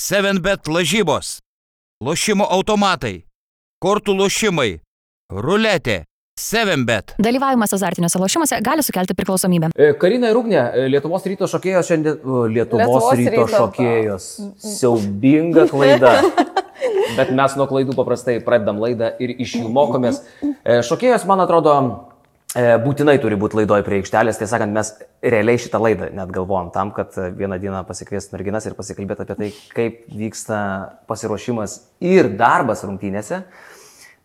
7bet lažybos, lošimo automatai, kortų lošimai, ruletė, 7bet. Dalyvavimas azartiniuose lošimuose gali sukelti priklausomybę. E, Karina ir Ugnė, e, Lietuvos ryto šokėjos šiandien. Lietuvos, Lietuvos ryto, ryto. šokėjos. Siaubinga klaida. Bet mes nuo klaidų paprastai pradedam laidą ir iš jų mokomės. E, Šokėjos, man atrodo, būtinai turi būti laidoje prie aikštelės. Tiesą sakant, mes realiai šitą laidą net galvojom tam, kad e, vieną dieną pasikviest merginas ir pasikalbėti apie tai, kaip vyksta pasiruošimas ir darbas rungtynėse.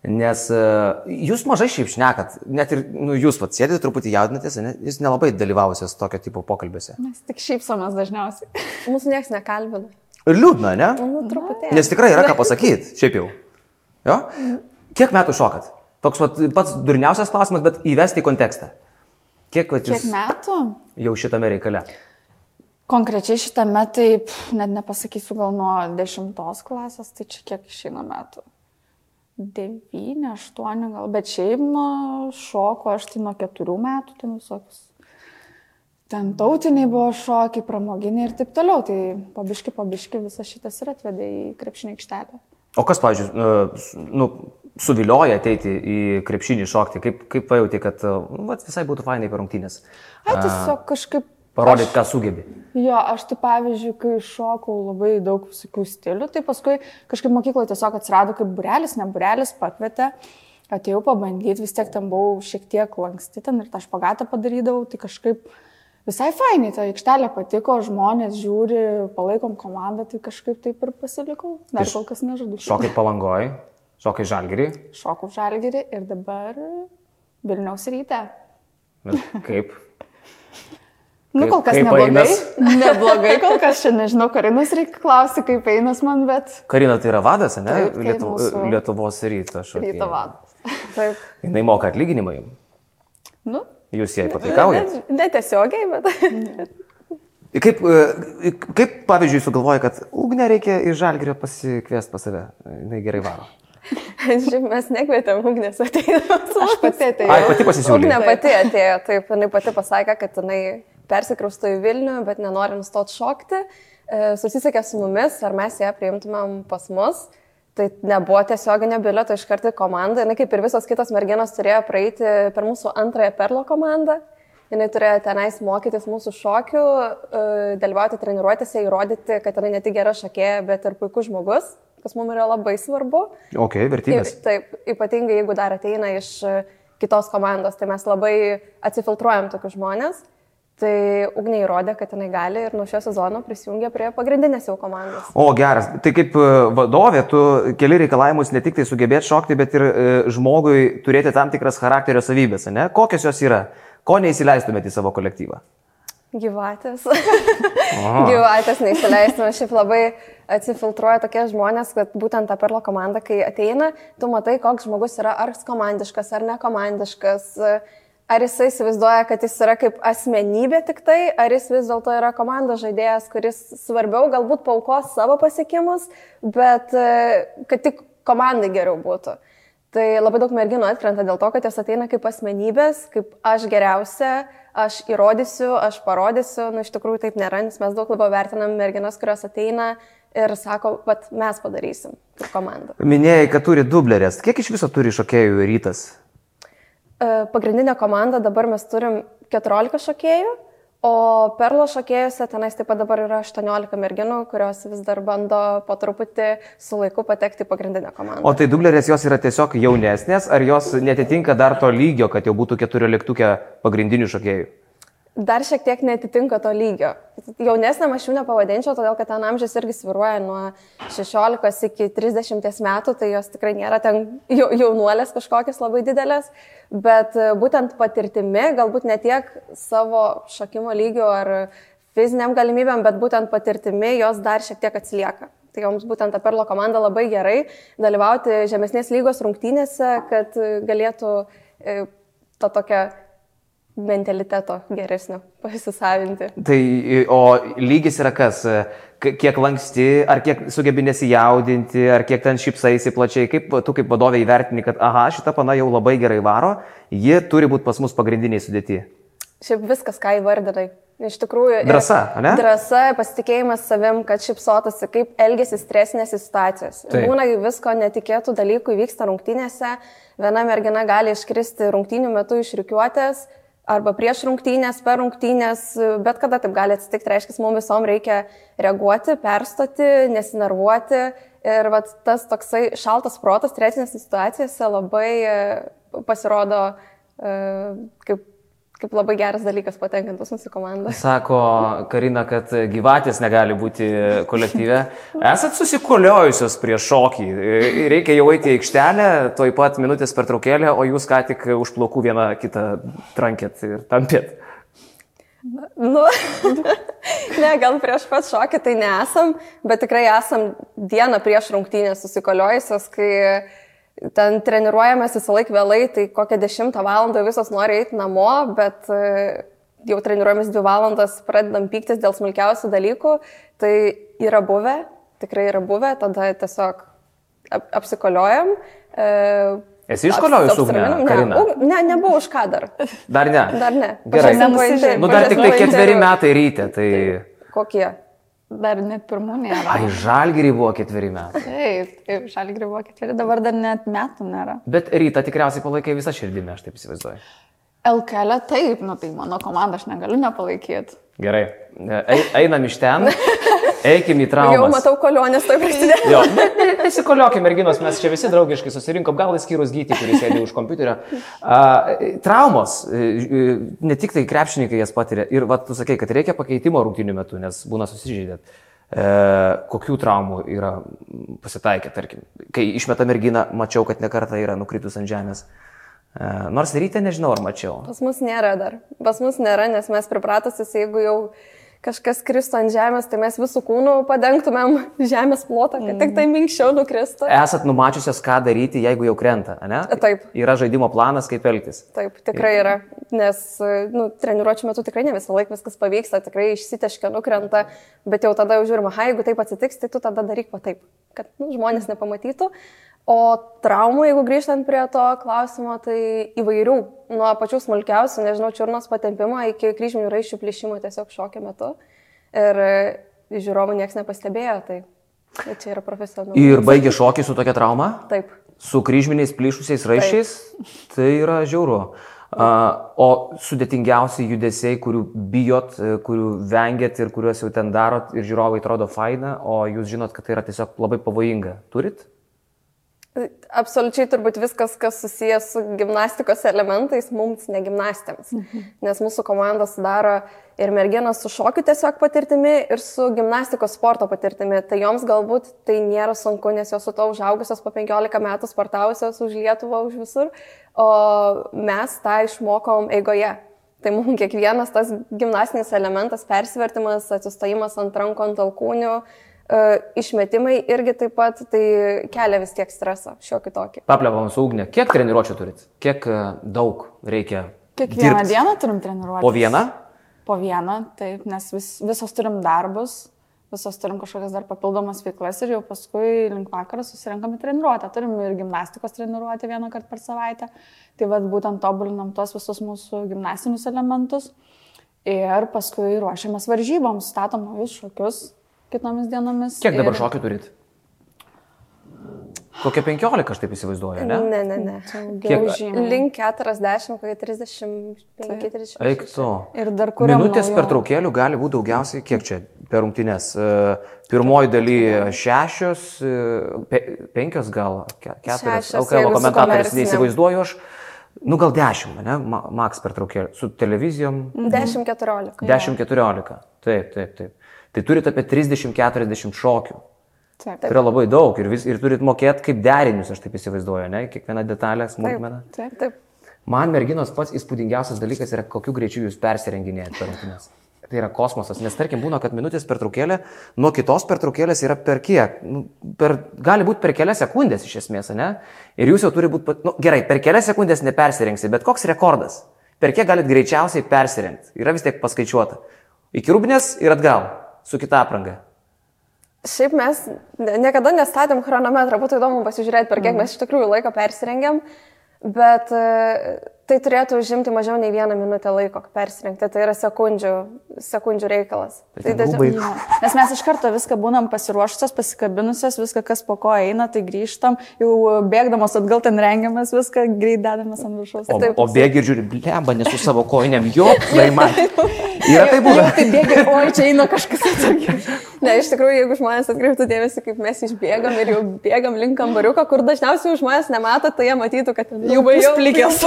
Nes uh, jūs mažai šiaip šnekat, net ir nu, jūs pats sėdite truputį jaudinatės, ne? jūs nelabai dalyvavusios tokio tipo pokalbiuose. Mes tik šypsomės dažniausiai. Mūsų niekas nekalbina. Liūdna, ne? Nu, truputėlį. Nes tikrai yra ką pasakyti, šiaip jau. Jo? Kiek metų šokat? Toks vat, pats durniausias klausimas, bet įvesti į kontekstą. Kiek, vat, Kiek metų? jau šitame reikale? Konkrečiai šitame, tai pff, net nepasakysiu, gal nuo dešimtos klasės, tai čia kiek išeina metų. Devyni, aštuoni gal, bet šiaip nuo šoko aš tai nuo keturių metų, ten visokius. Ten tautiniai buvo šokiai, pramoginiai ir taip toliau, tai pabiški, pabiški visas šitas ir atvedė į krepšinį aikštelę. O kas, pavyzdžiui, nu, suvilioja ateiti į krepšinį šokti? Kaip, kaip pajauti, kad e, nu, vat, visai būtų fainai per rungtynės? Ai, tiesiog kažkaip... Parodyti, ką sugebi. Jo, aš tai pavyzdžiui, kai šokau labai daug visokių stilių, tai paskui kažkaip mokykloje tiesiog atsirado kaip burelis, ne burelis, pakvietė, atėjau pabandyti, vis tiek ten buvau šiek tiek lanksti ten ir tą špagatą padarydavau, tai kažkaip visai fainai, ta aikštelė patiko, žmonės žiūri, palaikom komandą, tai kažkaip taip ir pasilikau. Dar kol kas nežadu. Šokai palangoj, šokai žalgerį. Šokau žalgerį ir dabar Vilniaus ryte. Bet Kaip? Nu, kol kas kaip neblogai. einas? Neblogai, kol kas čia nežinau, Karinas reikia klausti, kaip einas man, bet Karina tai yra vadas, ne? Taip, taip, Lietuv... mūsų Lietuvos ryto šokėja. ryto vadas. Taip. Jis moka atlyginimą jums. Nu, Jūs jai pataikaujate. Ne- Netiesiogiai, bet. Kaip, e, kaip pavyzdžiui, sugalvoja, kad ugnę reikia iš žalgerio pasikviesti pas save. Jis gerai varo. Žiūrėk, mes nekvietėm ugnės ateidamas. aš pati atėjau. Ai, pati pasisiūlė. Ugnė pati atėjo, taip, jinai pati pasakė, kad jinai persikrausto į Vilnių, bet nenori nustoti šokti. E, Susisiekė su mumis, ar mes ją priimtumėm pas mus. Tai nebuvo tiesioginio bilieto iš karto į komandą. Jis kaip ir visos kitos merginos turėjo praeiti per mūsų antrąją perlo komandą. Jis turėjo tenais mokytis mūsų šokių, e, dalyvauti treniruotėse, įrodyti, kad jinai ne tik gera šokėja, bet ir puikus žmogus, kas mums yra labai svarbu. Ok, vertybės. Taip, ypatingai jeigu dar ateina iš e, kitos komandos, tai mes labai atsifiltruojam tokius žmonės. Tai Ugnė įrodė, kad jinai gali ir nuo šio sezono prisijungė prie pagrindinės jau komandos. O geras, tai kaip e, vadovė, tu keli reikalavimus ne tik tai sugebėti šokti, bet ir e, žmogui turėti tam tikras charakterio savybės, ne? Kokios jos yra? Ko neįsileistumėte į savo kolektyvą? Gyvatės. Gyvatės neįsileistume. Šiaip labai atsifiltruoja tokie žmonės, kad būtent ta perlo komanda, kai ateina, tu matai, koks žmogus yra, ar komandiškas, ar nekomandiškas. Ar jisai įsivaizduoja, kad jis yra kaip asmenybė tik tai, ar jis vis dėlto yra komandos žaidėjas, kuris svarbiau galbūt paukos savo pasiekimus, bet e, kad tik komandai geriau būtų. Tai labai daug merginų atkrenta dėl to, kad jos ateina kaip asmenybės, kaip aš geriausia, aš įrodysiu, aš parodysiu. Nu, iš tikrųjų taip nėra, nes mes daug labiau vertinam merginas, kurios ateina ir sako, kad mes padarysim kaip komanda. Minėjai, kad turi dublerės. Kiek iš viso turi šokėjų rytas? E, Pagrindinė komanda dabar mes turim 14 šokėjų, o perlo šokėjose tenais taip pat dabar yra 18 merginų, kurios vis dar bando po truputį su laiku patekti į pagrindinę komandą. O tai dublerės jos yra tiesiog jaunesnės, ar jos netitinka dar to lygio, kad jau būtų keturioliktukė pagrindinių šokėjų? Dar šiek tiek netitinka to lygio. Jaunesnė aš jų nepavadinčiau, todėl kad ten amžius irgi sviruoja nuo 16 iki 30 metų, tai jos tikrai nėra ten jau- jaunuolės kažkokios labai didelės, bet e, būtent patirtimi, galbūt ne tiek savo šokimo lygio ar fiziniam galimybėm, bet būtent patirtimi jos dar šiek tiek atsilieka. Tai joms būtent ta Perlo komanda labai gerai dalyvauti žemesnės lygos rungtynėse, kad e, galėtų e, to tokią mentaliteto geresnio pasisavinti. Tai, o lygis yra kas? Kiek lanksti, ar kiek sugebi nesijaudinti, ar kiek ten šipsaisi plačiai, kaip tu kaip vadovė įvertini, kad, aha, šita pana jau labai gerai varo, ji turi būti pas mus pagrindiniai sudėti. Šiaip viskas, ką įvardinai. Iš tikrųjų. ir Drąsa, ane? Drąsa, pasitikėjimas savim, kad šipsotasi, kaip elgesi stresinėse situacijose. Taip. Būna visko netikėtų dalykų įvyksta rungtynėse. Viena mergina gali iškristi rungtynių metu iš rykiuotės arba prieš rungtynės, per rungtynės, bet kada taip gali atsitikti. Reiškia, mums visom reikia reaguoti, perstoti, nesinervuoti. Ir vat, tas toksai šaltas protas stresinėse situacijose labai e, pasirodo e, kaip, kaip labai geras dalykas patenkantus mūsų komandą. Sako Karina, kad gyvatės negali būti kolektyve. Esat susikoliojusios prieš šokį. Reikia jau eiti į aikštelę, toj pat minutės per traukėlę, o jūs ką tik už plaukų vieną kitą trankėt ir tampėt. Nu, ne, gal prieš pat šokį tai nesam, bet tikrai esam dieną prieš rungtynę susikoliojusios, kai ten treniruojamės visą laiką vėlai, tai kokią 10 valandą visos nori eiti namo, bet e, jau treniruojamės 2 valandas, pradedam pyktis dėl smulkiausių dalykų, tai yra buvę, tikrai yra buvę, tada tiesiog ap apsikoliojam. E, Esi iškoliojus ugnę? Ne, ne, nebuvo už ką dar. Dar ne. Dar ne. Gerai. Nu, dar tik tai ketveri metai ryte, tai... Kokie? Dar net pirmų nėra. Ai, žalgyrį buvo ketveri metai. Taip, taip, šalį buvo ketveri, dabar dar net metų nėra. Bet rytą tikriausiai palaikai visą širdimi, aš taip įsivaizduoju. LKL taip, nu tai mano komanda aš negaliu nepalaikyti. Gerai. Ei- Einam iš ten. Eikim į traumą. Jau matau kolonės tai prasidėjo. Jo, nesikoliokime, merginos, mes čia visi draugiškai susirinkom, gal įskyrus gyti, kuris sėdi už kompiuterio. A, traumos, e, e, ne tik tai krepšininkai jas patiria. Ir va, tu sakai, kad reikia pakeitimo rungtinių metų, nes būna susižeidėt. E, kokių traumų yra pasitaikę, tarkim. Kai išmeta merginą, mačiau, kad nekarta yra nukritus ant žemės. E, nors ryte nežinau, ar mačiau. Pas mus nėra dar. Pas mus nėra, nes mes pripratusis, jeigu jau kažkas kristų ant žemės, tai mes visų kūnų padengtumėm žemės plotą, kad tik tai minkščiau nukristų. Esat numačiusios, ką daryti, jeigu jau krenta, ne? Taip. Yra žaidimo planas, kaip elgtis. Taip, tikrai yra, nes nu, treniruočio metu tikrai ne visą laiką viskas pavyksta, tikrai išsiteškia, nukrenta, bet jau tada jau žiūrima, ha, jeigu taip atsitiks, tai tu tada daryk va taip, kad nu, žmonės nepamatytų. O traumų, jeigu grįžtant prie to klausimo, tai įvairių, nuo pačių smulkiausių, nežinau, čiurnos patempimo iki kryžminių raiščių plyšimo tiesiog šokio metu. Ir žiūrovų niekas nepastebėjo, tai, tai čia yra profesionalu. Ir baigė šokį su tokia trauma? Taip. Su kryžminiais plyšusiais raiščiais? Tai yra žiauru. A, o sudėtingiausi judesiai, kurių bijot, e, kurių vengiat ir kuriuos jau ten darot ir žiūrovai atrodo faina, o jūs žinot, kad tai yra tiesiog labai pavojinga. Turit? Absoliučiai turbūt viskas, kas susijęs su gimnastikos elementais, mums ne gimnastėms. Mhm. Nes mūsų komanda sudaro ir merginas su šokiu tiesiog patirtimi, ir su gimnastikos sporto patirtimi. Tai joms galbūt tai nėra sunku, nes jos su to užaugusios po 15 metų sportavusios už Lietuvą, už visur, o mes tą išmokom eigoje. Tai mums kiekvienas tas gimnastinis elementas, persivertimas, atsistojimas ant rankų, ant alkūnių, Uh, išmetimai irgi taip pat tai kelia vis tiek stresą šiokį tokį. Paplėvom su ugnė. Kiek treniruočio turit? Kiek e, daug reikia? Kiekvieną dirbt? dieną turim treniruoti. Po vieną? Po vieną, taip, nes vis, visos turim darbus, visos turim kažkokias dar papildomas veiklas ir jau paskui link vakaro susirinkam į treniruotę. Turim ir gimnastikos treniruotę vieną kartą per savaitę. Tai vad būtent tobulinam tos visus mūsų gimnastinius elementus. Ir paskui ruošiamės varžyboms, statom naujus šokius kitomis dienomis. Kiek dabar ir- šokių turit? Kokia 15, aš taip įsivaizduoju, ne? Ne, ne, ne. Kiek-. Link 40, kokie 35, 30. Eik tu. Ir dar kuriam Minutės naujų. per traukėlių gali būti daugiausiai, kiek čia per rungtynės. E, Pirmoji daly šešios, e, pe, penkios gal, ke- keturios. Šešios, LKL jeigu su komentatorius neįsivaizduoju aš. Nu gal dešimt, ne? Ma- Maks per traukėlį. Su televizijom 10-14. 10-14. Taip, taip, taip. Tai turit apie 30-40 šokių. Taip, Tai yra labai daug ir, vis, ir turit mokėti kaip derinius, aš taip įsivaizduoju, ne? Kiekviena detalė, smulkmena. taip. Taip. Man merginos pats įspūdingiausias dalykas yra, kokiu greičiu jūs persirenginėjate per rungtynes. Tai yra kosmosas, nes tarkim būna, kad minutės pertraukėlė nuo kitos pertraukėlės yra per kiek? Nu, per, gali būti per kelias sekundės iš esmės, ne? Ir jūs jau turi būti, nu, gerai, per kelias sekundės nepersirengsi, bet koks rekordas? Per kiek galit greičiausiai persirengti? Yra vis tiek paskaičiuota. Iki rūbinės ir atgal, su kita apranga. Šiaip mes niekada nestatėm chronometrą, būtų įdomu pasižiūrėti, per kiek mes iš tikrųjų laiko persirengiam, bet e, tai turėtų užimti mažiau nei vieną minutę laiko persirengti, tai yra sekundžių, sekundžių reikalas. Tai ten rūbai- Jo. Nes mes iš karto viską būnam pasiruošusios, pasikabinusios, viską, kas po ko eina, tai grįžtam, jau bėgdamos atgal ten rengiamės, viską greit dedamės ant viršaus. O, Taip. o bėgi ir žiūri, blemba, nesu savo kojiniam, jo, laimai. Yra tai Jau buvę. tai bėga, oi, čia eina kažkas atsargiai. Ne, iš tikrųjų, jeigu žmonės atkreiptų dėmesį, kaip mes išbėgam ir jau bėgam link kambariuko, kur dažniausiai žmonės nemato, tai jie matytų, kad Jau pusplikės.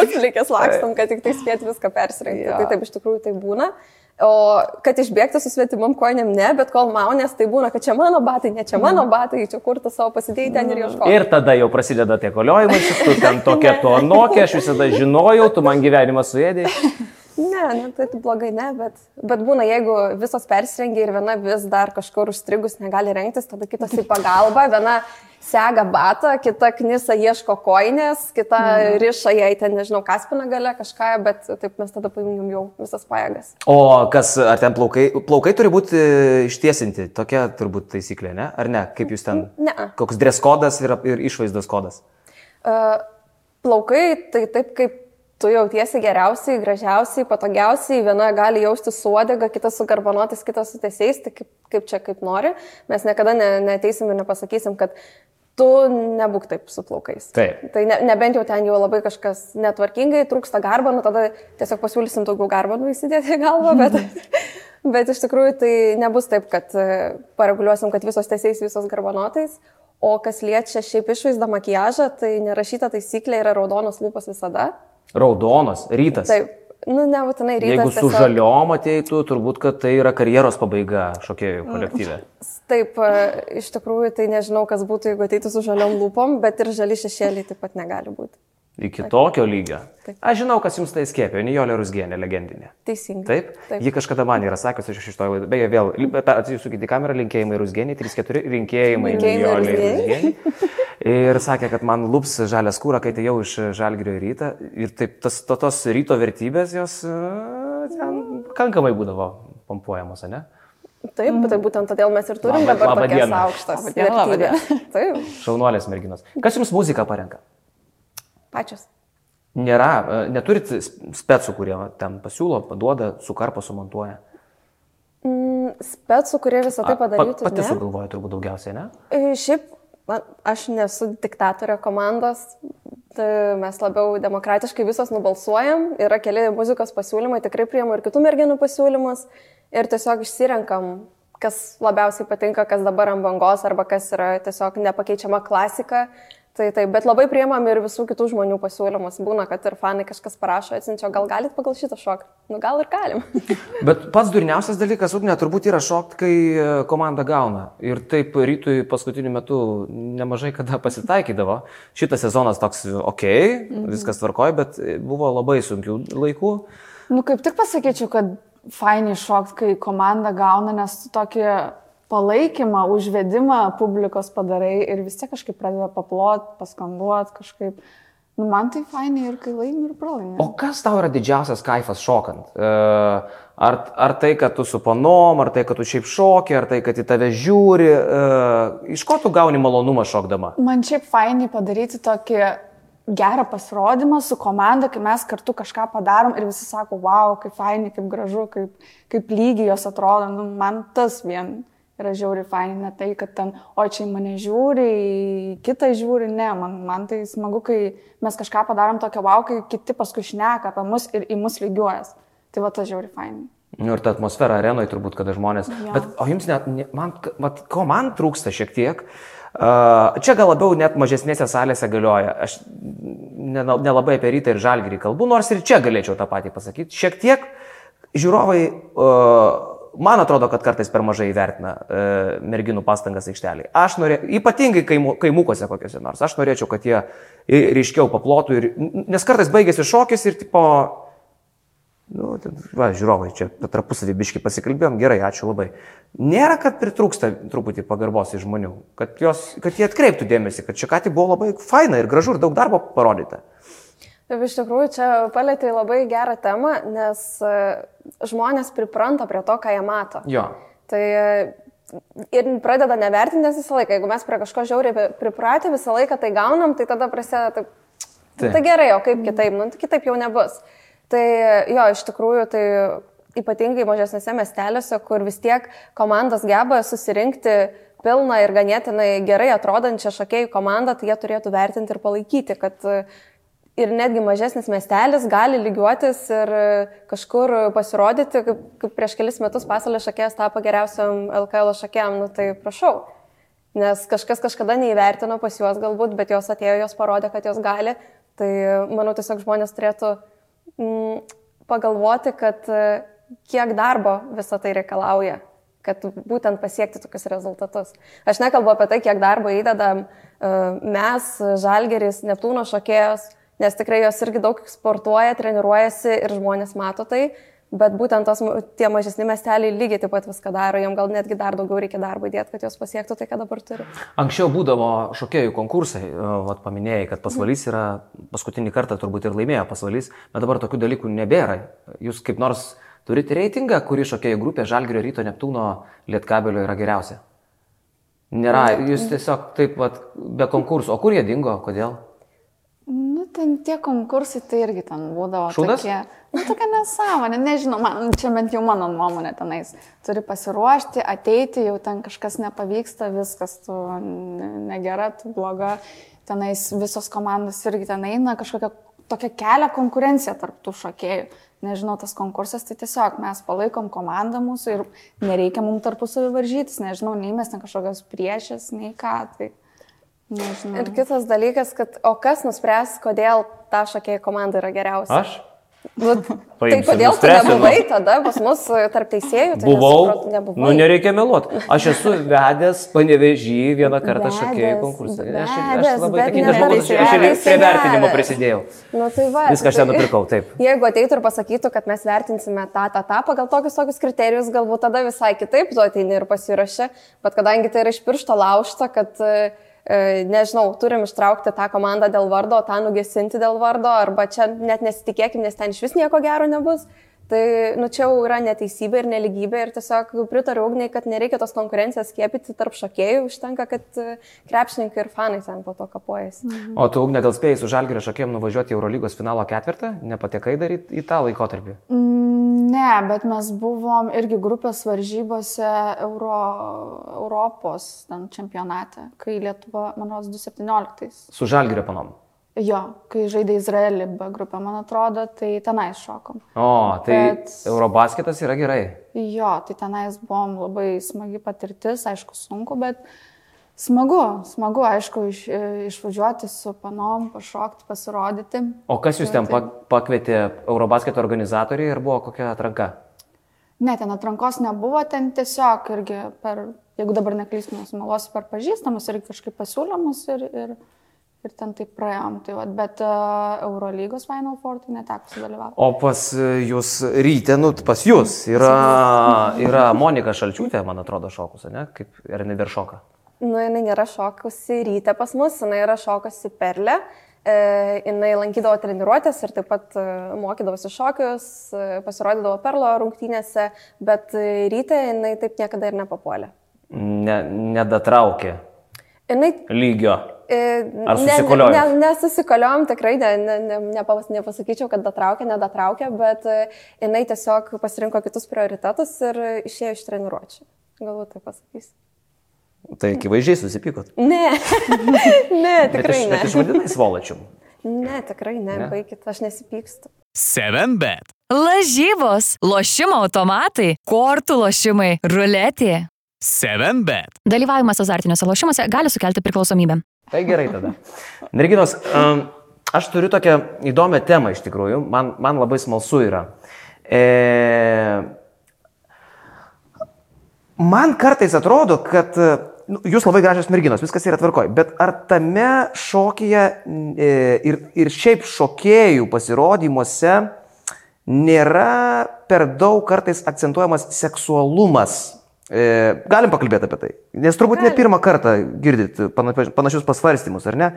Pusplikės lakstam, kad tik tai spėt viską persirengti. Jo. Tai taip iš tikrųjų tai būna. O kad išbėgti su svetimam kojiniam ne, bet kol maunės, tai būna, kad čia mano batai, ne čia mano batai, čia kur tu savo pasidėjai ten ir ieškoti. Ir tada jau prasideda tie koliojimai, tu ten tokia to anokia, aš visada žinojau, tu man gyvenimą suėdė. Ne, ne, tai tai blogai ne, bet, bet būna, jeigu visos persirengia ir viena vis dar kažkur užstrigus negali rengtis, tada kitas į pagalbą, viena sega batą, kita knisa ieško koinės, kita riša jai ten, nežinau, kaspina gale kažką, bet taip mes tada paimėm jau visas pajėgas. O kas, ar ten plaukai, plaukai turi būti e, ištiesinti, tokia turbūt taisyklė, ne? Ar ne? Kaip jūs ten? Ne. Koks dres kodas ir, ir išvaizdos kodas? Uh, plaukai, tai taip kaip tu jautiesi geriausiai, gražiausiai, patogiausiai, viena gali jausti su uodega, kita su garbanotis, kita su tiesiais, tai kaip, kaip čia kaip nori. Mes niekada ne, neteisim ir nepasakysim, kad tu nebūk taip su plaukais. Taip. Tai ne, nebent jau ten jau labai kažkas netvarkingai, trūksta garbanų, tada tiesiog pasiūlysim daugiau garbanų įsidėti į galvą, bet, bet iš tikrųjų tai nebus taip, kad e, pareguliuosim, kad visos tiesiais, visos garbanotais. O kas liečia šiaip išvaizdą makiažą, tai nerašyta taisyklė yra raudonos lūpos visada. Raudonos, rytas. Taip, nu nebūtinai rytas. Jeigu su tiesiog- žaliom ateitų, turbūt, kad tai yra karjeros pabaiga šokėjų kolektyve. Taip, e, iš tikrųjų tai nežinau, kas būtų, jeigu ateitų su žaliom lūpom, bet ir žali šešėliai taip pat negali būti. Iki tokio lygio. Taip. Aš žinau, kas jums tai skėpė, Nijolė Rusgienė, legendinė. Teisingai. Taip? Taip. Ji kažkada man yra sakiusi iš šito laido. Beje, vėl, atsisukite į kamerą, linkėjimai Rusgienė, 3-4 rinkėjimai Linkėjimai Nijolė. Rusgienė. Ir sakė, kad man lups žalę skūrą, kai atėjau iš žalgrio į rytą. Ir taip, tas, to, tos ryto vertybės, jos e, ten pakankamai būdavo pompuojamos, ne? Taip, bet tai būtent todėl mes ir turim Labą- dabar labą tokias dieną. aukštas labą vertybės. Taip, Šaunuolės merginos. Kas jums muziką parenka? pačios. Nėra, e, neturit specų, kurie ten pasiūlo, paduoda, sukarpo, sumontuoja. Mm, Specų, kurie visą tai A, pa- padarytų. Pati ne? sugalvoja turbūt daugiausiai, ne? E, Šiaip, man, aš nesu diktatorė komandos, tai mes labiau demokratiškai visos nubalsuojam, yra keli muzikos pasiūlymai, tikrai priemu ir kitų merginų pasiūlymus ir tiesiog išsirenkam, kas labiausiai patinka, kas dabar ant bangos arba kas yra tiesiog nepakeičiama klasika. Tai taip, bet labai priemam ir visų kitų žmonių pasiūlymus. Būna, kad ir fanai kažkas parašo, atsinčio, gal galit pagal šitą šokį. Nu, gal ir galim. Bet pats durniausias dalykas, ugnė, turbūt yra šokti, kai e, komanda gauna. Ir taip rytui paskutiniu metu nemažai kada pasitaikydavo. Šitas sezonas toks, ok, mhm. viskas tvarkoja, bet buvo labai sunkių laikų. Nu, kaip tik pasakyčiau, kad fainai šokt, kai komanda gauna, nes tokį palaikymą, užvedimą publikos padarai ir vis tiek kažkaip pradeda paplot, paskanduot kažkaip. Nu, man tai fainai ir kai laimi ir pralaimi. O kas tau yra didžiausias kaifas šokant? Ar, ar tai, kad tu su panom, ar tai, kad tu šiaip šoki, ar tai, kad į tave žiūri, iš ko tu gauni malonumą šokdama? Man šiaip fainai padaryti tokį gerą pasirodymą su komanda, kai mes kartu kažką padarom ir visi sako, wow, kaip fainai, kaip gražu, kaip, kaip lygiai jos atrodo. Nu, man tas vien yra žiauri fainai, ne tai, kad ten, o čia į mane žiūri, į kitą žiūri, ne, man, man tai smagu, kai mes kažką padarom tokią wow, kai kiti paskui šneka apie mus ir į mus lygiuojas. Tai va tas žiauri fainai. Nu, ir ta atmosfera arenoje turbūt, kada žmonės. Jo. Bet, o jums net, ne- man, vat, ko man trūksta šiek tiek, uh, čia gal labiau net mažesnėse salėse galioja. Aš nela- nelabai apie rytą ir žalgyrį kalbu, nors ir čia galėčiau tą patį pasakyti. Šiek tiek žiūrovai, uh, man atrodo, kad kartais per mažai vertina uh, merginų pastangas aikštelėje. Aš norėčiau, ypatingai kaimu, kaimukose kokiuose nors, aš norėčiau, kad jie ryškiau paplotų, ir, nes kartais baigėsi šokis ir tipo... Nu, va, žiūrovai, čia tarpusavį biški pasikalbėjom, gerai, ačiū labai. Nėra, kad pritrūksta truputį pagarbos iš žmonių, kad, jos, kad jie atkreiptų dėmesį, kad čia ką tik buvo labai faina ir gražu ir daug darbo parodyta. Taip, iš tikrųjų, čia palėtė labai gerą temą, nes e, žmonės pripranta prie to, ką jie mato. Jo. Tai e, ir pradeda nevertinti, visą laiką, jeigu mes prie kažko žiauriai pri- pripratę, visą laiką tai gaunam, tai tada prasideda taip, Taip. Tai gerai, o kaip kitaip, nu tai kitaip jau nebus. Tai jo, iš tikrųjų, tai ypatingai mažesnėse miestelėse, kur vis tiek komandos geba susirinkti pilną ir ganėtinai gerai atrodančią šokėjų komandą, tai jie turėtų vertinti ir palaikyti, kad e, ir netgi mažesnis miestelis gali lygiuotis ir e, kažkur pasirodyti, kaip, kaip prieš kelis metus pasaulio šokėjas tapo geriausiam LKL šokėjam, nu tai prašau. Nes kažkas kažkada neįvertino pas juos galbūt, bet jos atėjo, jos parodė, kad jos gali. Tai manau, tiesiog žmonės turėtų mm, pagalvoti, kad e, kiek darbo visą tai reikalauja, kad būtent pasiekti tokius rezultatus. Aš nekalbu apie tai, kiek darbo įdedam e, mes, Žalgeris, Neptūno šokėjos, nes tikrai jos irgi daug sportuoja, treniruojasi ir žmonės mato tai, bet būtent tos, tie mažesni miesteliai lygiai taip pat viską daro, jam gal netgi dar daugiau reikia darbo įdėti, kad jos pasiektų tai, ką dabar turi. Anksčiau būdavo šokėjų konkursai, e, vat paminėjai, kad pasvalys yra paskutinį kartą turbūt ir laimėjo pasvalys, bet dabar tokių dalykų nebėra. Jūs kaip nors turite reitingą, kuri šokėjų grupė Žalgirio ryto Neptūno Lietkabelio yra geriausia? Nėra, jūs tiesiog taip pat be konkursų. O kur jie dingo, kodėl? Ten tie konkursai tai irgi ten būdavo. Šūdas? Tokie, nu, tokia nesąmonė, nežinau, man, čia bent jau mano nuomonė tenais. Turi pasiruošti, ateiti, jau ten kažkas nepavyksta, viskas, tu ne- negera, tu bloga. Tenais visos komandos irgi ten eina, kažkokia tokia kelia konkurencija tarp tų šokėjų. Nežinau, tas konkursas, tai tiesiog mes palaikom komandą mūsų ir nereikia mums tarpusavį varžytis, nežinau, nei mes ten kažkokios priešės, nei ką. Tai, nežinau. Ir kitas dalykas, kad o kas nuspręs, kodėl ta šokėjų komanda yra geriausia? Aš? Nu, tai kodėl tu nuspręsiu, nebuvai nu. tada pas mus tarp teisėjų? Tai Buvau, nebuvai. nu nereikia meluoti. Aš esu vedęs panevežį vieną kartą šokėjų konkursą. Aš, aš labai ne žmogus, aš ir prie vertinimo prisidėjau. Nu, tai va, Viską aš ten nupirkau, taip. Jeigu ateitų ir pasakytų, kad mes vertinsime tą, tą, tą pagal tokius tokius kriterijus, galbūt tada visai kitaip tu ateini ir pasirašy, bet kadangi tai yra iš piršto laužta, kad, e, nežinau, turim ištraukti tą komandą dėl vardo, tą nugesinti dėl vardo, arba čia net nesitikėkim, nes ten iš vis nieko gero nebus. Tai, nu, čia jau yra neteisybė ir neligybė ir tiesiog pritariu ugniai, kad nereikia tos konkurencijos skiepyti tarp šokėjų, užtenka, kad e, krepšininkai ir fanai ten po to kapuojasi. O tu, Ugne, gal spėjai su Žalgirio šokėjim nuvažiuoti į Eurolygos finalo ketvirtą? Nepatekai dar į, į tą laikotarpį? Mm, Ne, bet mes buvom irgi grupės varžybose Euro, Europos ten, čempionate, kai Lietuva, man rodos, 2017. Su Žalgirio panom. Jo, kai žaidė Izraelį B grupę, man atrodo, tai tenais šokom. O, tai Bet- Eurobasketas yra gerai. Jo, tai tenais buvom labai smagi patirtis, aišku, sunku, bet smagu, smagu, aišku, iš, išvažiuoti su panom, pašokti, pasirodyti. O kas jūs ten pak- pakvietė Eurobasketo organizatoriai ir buvo kokia atranka? Ne, ten atrankos nebuvo, ten tiesiog irgi per, jeigu dabar neklystu, nesumeluosiu, per pažįstamus irgi kažkaip pasiūlymus ir, ir, ir ten taip praėjom. Tai vat, bet uh, Eurolygos Final Four tai neteko sudalyvauti. O pas e, jūs ryte, nu, pas jūs yra, yra Monika Šalčiūtė, man atrodo, šokus, ne? Kaip ir jinai dar šoka. Nu, jinai nėra šokusi ryte pas mus, jinai yra šokusi perlę. E, jinai lankydavo treniruotės ir taip pat e, mokydavosi šokius, e, pasirodydavo perlo rungtynėse, bet e, ryte jinai taip niekada ir nepapuolė. Ne, nedatraukė Jinai lygio. E, Ar ne- susikoliojot? Ne, ne, nesusikoliojom, tikrai ne, ne, ne, nepas, nepasakyčiau, kad datraukė, nedatraukė, bet e, jinai tiesiog pasirinko kitus prioritetus ir išėjo iš treniruočių. Galbūt tai pasakys. Tai akivaizdžiai susipykot. Ne, ne, Bet tikrai iš, ne. bet išvadinai svolačium. Ne, tikrai ne, Ne? ne. baigit, aš nesipykstu. 7bet. Lažybos, lošimo automatai, kortų lošimai, ruletė. 7bet. Dalyvavimas azartiniuose lošimuose gali sukelti priklausomybę. Tai gerai tada. Merginos, um, aš turiu tokią įdomią temą iš tikrųjų. Man, man labai smalsu yra. E, man kartais atrodo, kad nu, jūs labai gražios merginos, viskas yra tvarkoj, bet ar tame šokyje e, ir, ir šiaip šokėjų pasirodymuose nėra per daug kartais akcentuojamas seksualumas? E, galim pakalbėti apie tai. Nes turbūt ne pirmą kartą girdit pana- panašius pasvarstymus, ar ne?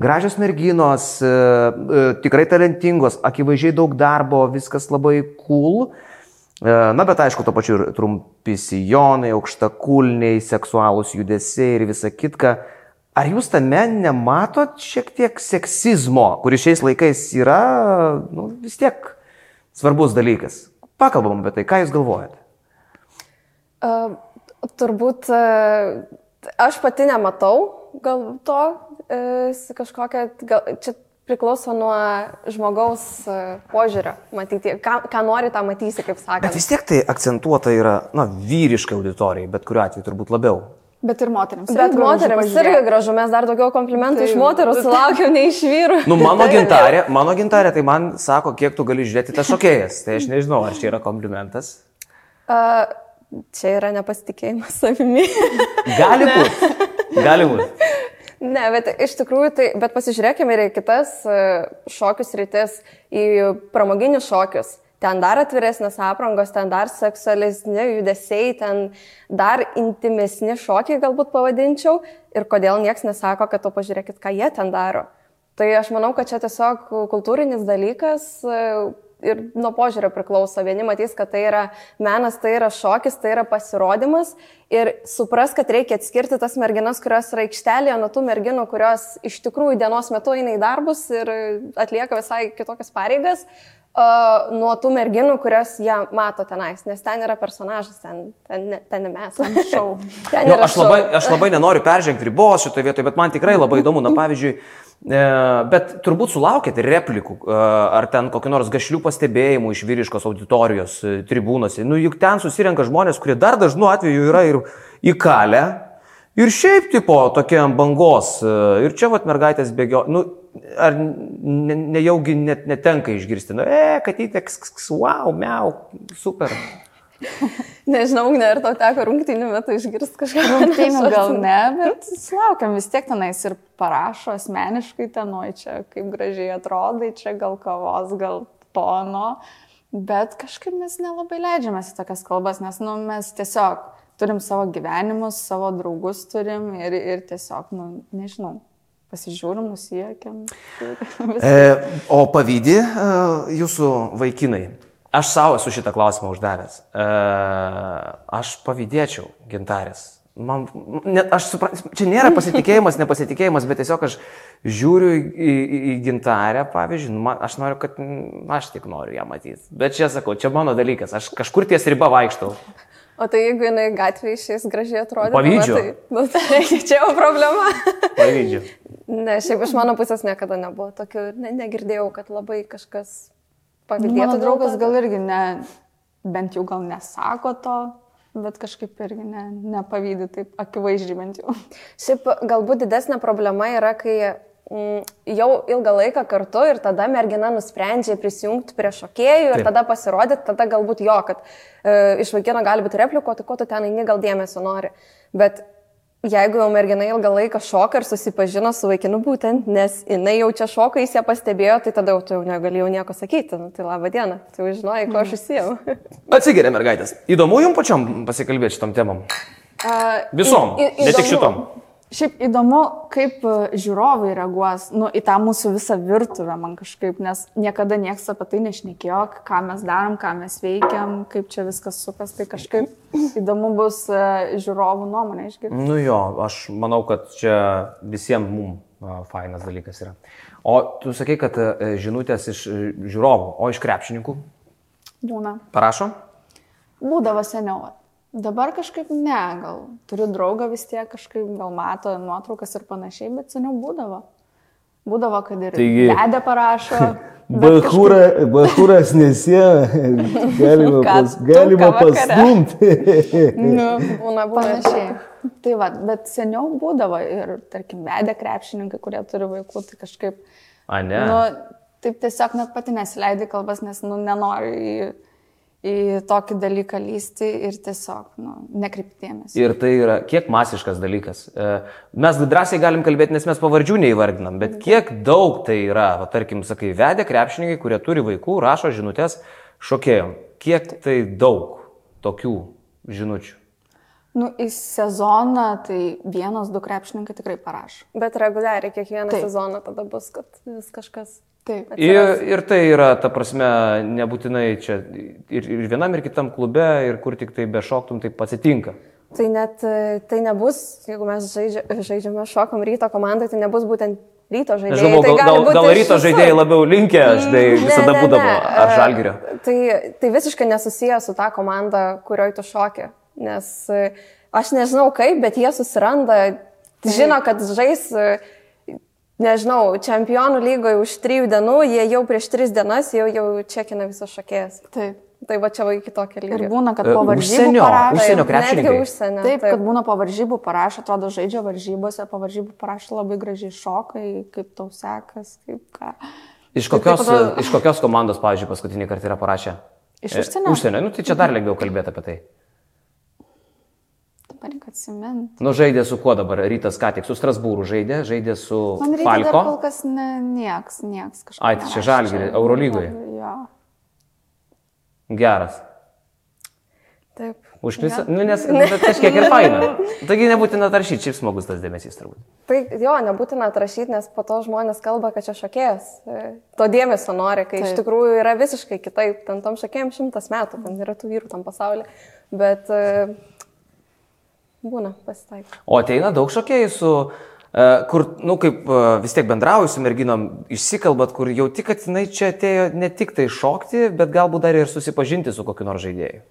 Gražios merginos, e, e, tikrai talentingos, akivaizdžiai daug darbo, viskas labai cool. E, Na, bet aišku, to pačiu ir trumpi sijonai, aukštakulniai, seksualūs judesiai ir visa kitka. ar jūs tame nematot šiek tiek seksizmo, kuris šiais laikais yra nu, vis tiek svarbus dalykas? Pakalbam apie tai, ką jūs galvojate? Uh, turbūt uh, aš pati nematau gal to uh, kažkokią, gal, čia priklauso nuo žmogaus požiūrio, matyti, ką, ką nori tą matysi, kaip Bet sakant. vis tiek tai akcentuota yra, na, vyriškai auditorijai, bet kuriuo atveju turbūt labiau. Bet ir moteriams. Bet moteriams irgi gražu, mes dar daugiau komplimentų iš Taip. moterų sulaukiam, nei iš vyrų. Nu, mano gintarė, mano gintarė, tai man sako, kiek tu gali žiūrėti tą šokėjas. Tai aš nežinau, ar čia yra komplimentas. Uh, čia yra nepasitikėjimas savimi. Gali būti. Gali būti. Ne, bet iš tikrųjų, tai, bet pasižiūrėkime ir į kitas e, šokius rytis, į pramoginius šokius. Ten dar atviresnės aprangos, ten dar seksualesni judesiai, ten dar intimesni šokiai galbūt pavadinčiau. Ir kodėl niekas nesako, kad to pažiūrėkit, ką jie ten daro. Tai aš manau, kad čia tiesiog kultūrinis dalykas e, ir nuo požiūrio priklauso. Vieni matys, kad tai yra menas, tai yra šokis, tai yra pasirodymas ir supras, kad reikia atskirti tas merginas, kurios yra aikštelėje, nuo tų merginų, kurios iš tikrųjų dienos metu eina į darbus ir atlieka visai kitokias pareigas. Uh, nuo tų merginų, kurias jie mato tenais, nes ten yra personažas, ten, ten, ten mes. Ten yra aš, labai, aš labai nenoriu peržengti ribos šitoje vietoje, bet man tikrai labai įdomu. Na, pavyzdžiui, e, bet turbūt sulaukėte replikų, e, ar ten kokiu nors gašlių pastebėjimų iš vyriškos auditorijos e, tribūnose. Nu, juk ten susirenka žmonės, kurie dar dažnu atveju yra ir įkalę. Ir šiaip tipo tokie ant bangos. e, Ir čia vat mergaitės bėgio. Nu, ar ne- nejaugi net netenka išgirsti. Nu, e, katytė, wow, miau, super. Nežinau, ne, ar tau teko rungtynių metu išgirsti kažką. Rungtynių gal ne, bet sulaukiam vis tiek tenais ir parašo asmeniškai ten, oi čia kaip gražiai atrodai, čia gal kavos, gal tono, bet kažkaip mes nelabai leidžiamės į tokias kalbas, nes nu, mes tiesiog turim savo gyvenimus, savo draugus turim ir, ir tiesiog, nu, nežinau, pasižiūrim, nusiekiam. E, o pavydį e, jūsų vaikinai. Aš savo esu šitą klausimą uždavęs. Aš pavydėčiau gintarės. Man, ne, aš suprantu, čia nėra pasitikėjimas, nepasitikėjimas, bet tiesiog aš žiūriu į, į, į gintarę, pavyzdžiui, nu, man, aš noriu, kad mm, aš tik noriu ją matyti. Bet čia sakau, čia mano dalykas, aš kažkur ties riba vaikštau. O tai jeigu jinai gatvėje išės gražiai atrodo, Pavydžiu. Tai, nu, tai čia jau problema. Pavydžiu. Ne, šiaip iš mano pusės niekada nebuvo tokių, ne, negirdėjau, kad labai kažkas Nu, pavydėtų. Dėl draugas gal irgi ne, bent jau gal nesako to, bet kažkaip irgi ne, nepavydė taip akivaizdžiai bent jau. Šiaip galbūt didesnė problema yra, kai mm, jau ilgą laiką kartu ir tada mergina nusprendžia prisijungti prie šokėjų ir Taip. tada pasirodyti, tada galbūt jo, kad e, iš vaikino gali būti repliko, tai ko tu ten eini, gal dėmesio nori. Bet jeigu jau mergina ilgą laiką šoka ir susipažino su vaikinu būtent, nes jinai jau čia šoka, jis ją pastebėjo, tai tada jau tu jau negalėjau nieko sakyti. Nu, tai laba diena, tu jau žinojai, ko aš užsijau. Atsigeria mergaitės. Įdomu jums pačiam pasikalbėti šitom temam. A, Visom, į- į- ne tik šitom. Šiaip įdomu, kaip e, žiūrovai reaguos nu, į tą mūsų visą virtuvę man kažkaip, nes niekada niekas apie tai nešnekėjo, ką mes darom, ką mes veikiam, kaip čia viskas sukas, tai kažkaip įdomu bus e, žiūrovų nuomonė išgirsti. Nu jo, aš manau, kad čia visiems mums fainas dalykas yra. O tu sakai, kad e, žinutės iš e, žiūrovų, o iš krepšininkų Būna. parašo? Būdavo seniau. Dabar kažkaip ne, gal turiu draugą vis tiek kažkaip, gal mato nuotraukas ir panašiai, bet seniau būdavo. Būdavo, kad ir Taigi- dedė parašo. Bahūra, bahūras nesėja, galima, pas, galima pastumti. nu, būna. Panašiai. Tai va, bet seniau būdavo ir, tarkim, vedė krepšininkai, kurie turi vaikų, tai kažkaip, A, ne. nu, taip tiesiog net pati nesileidai kalbas, nes, nu, nenori į, į tokį dalyką lysti ir tiesiog, nu, nekreiptėmės. Ir tai yra kiek masiškas dalykas. E, Mes drąsiai galim kalbėti, nes mes pavardžių neįvardinam, bet kiek daug tai yra, va, tarkim, sakai, vedė krepšininkai, kurie turi vaikų, rašo žinutės šokėjom. Kiek tai daug tokių žinučių. Nu, į sezoną tai vienas, du krepšininkai tikrai parašo. Bet reguliariai kiekvieną Taip. sezoną tada bus, kad vis kažkas. Taip. Ir, ir tai yra, ta prasme, nebūtinai čia ir, ir vienam, ir kitam klube, ir kur tik tai bešoktum, tai atsitinka. Tai net e, tai nebus, jeigu mes žaidžia, žaidžiame šokam ryto komandai, tai nebus būtent ryto žaidėjai. Nežinau, tai gal, gali gal, gal iš ryto žaidėjai labiau linkę, žinai, Ne, visada ne, būdavo. ne. Ar E, žalgerio? Tai, tai visiškai nesusiję su ta komanda, kurioje tu šoki. Nes e, aš nežinau kaip, bet jie susiranda, žino, kad žais, e, nežinau, čempionų lygoje už trijų dienų, jie jau prieš tris dienas jau, jau čekina visas šokėjas. Taip. Tai va čia va iki tokio Ir lygio. būna, kad E, po varžybų užsienio- parašo. užsienio Taip, krepšininkai. Užsienio. Taip, kad būna po varžybų parašo, atrodo, žaidžia varžybose, po varžybų parašo labai gražiai šokai, kaip tau sekas, kaip ką. Iš Tai kokios, taip atrodo- iš kokios komandos, pavyzdžiui, paskutinį kartą yra parašę? Iš E, užsienio? Užsienio, nu tai čia dar lengviau kalbėti apie tai. Dabar reikia atsiminti. Nu žaidė su kuo dabar? Rytas ką tik su Strasbūru žaidė, žaidė su Man Falko. kol kas ne, nieks, nieks kažkas. Ai, tai čia Žalgiry, Eurolygoje. Jo. Geras. Taip. Užknisa, nu, nes bet kažkiek ir faina. Taigi nebūtina taršyti, šiaip smagus tas dėmesys turbūt. Tai jo, nebūtina atrašyti, nes po to žmonės kalba, kad čia šokėjas. E, To dėmesio nori, kai iš Taip. tikrųjų yra visiškai kitaip. Ten tom šokėjim šimtas metų, ten yra tų vyrų tam pasaulyje. Bet e, būna pasitaiko. O ateina daug šokėjų su, e, kur, nu, kaip e, vis tiek bendrauju su merginom, išsikalbat, kur jau tik, kad jinai čia atėjo ne tik tai šokti, bet galbūt dar ir susipažinti su kokiu nors žaidėju.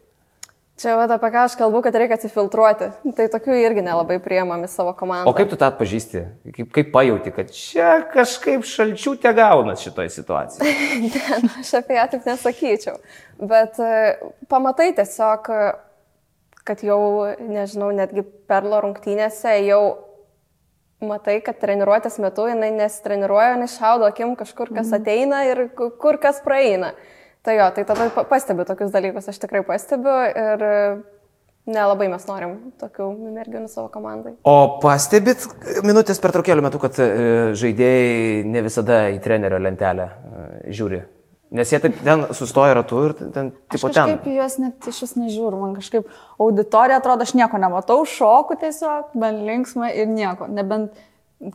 Čia va, apie ką aš kalbu, kad reikia atsifiltruoti. Tai tokių irgi nelabai priemami savo komandą. O kaip tu tą atpažįsti? Kaip, kaip pajauti, kad čia kažkaip šalčių te gaunas šitoje situacijoje? Aš apie ją taip nesakyčiau. Bet e, pamatai tiesiog, kad jau, nežinau, netgi perlo rungtynėse jau matai, kad treniruotės metu jinai nesitreniruoja, jinai šaudo akim kažkur, kas ateina ir ku- kur kas praeina. Tai jo, tai tada pa- pastebiu tokius dalykus, aš tikrai pastebiu ir nelabai mes norim tokių merginų savo komandai. O pastebit minutės per traukėlių metu, kad e, žaidėjai ne visada į trenerio lentelę e, žiūri. Nes jie taip ten sustoja ratu ir ten, Aš tipo ten. kažkaip į juos net iš vis nežiūriu, man kažkaip auditorija atrodo, aš nieko nematau, šoku tiesiog, bent linksma ir nieko. Nebent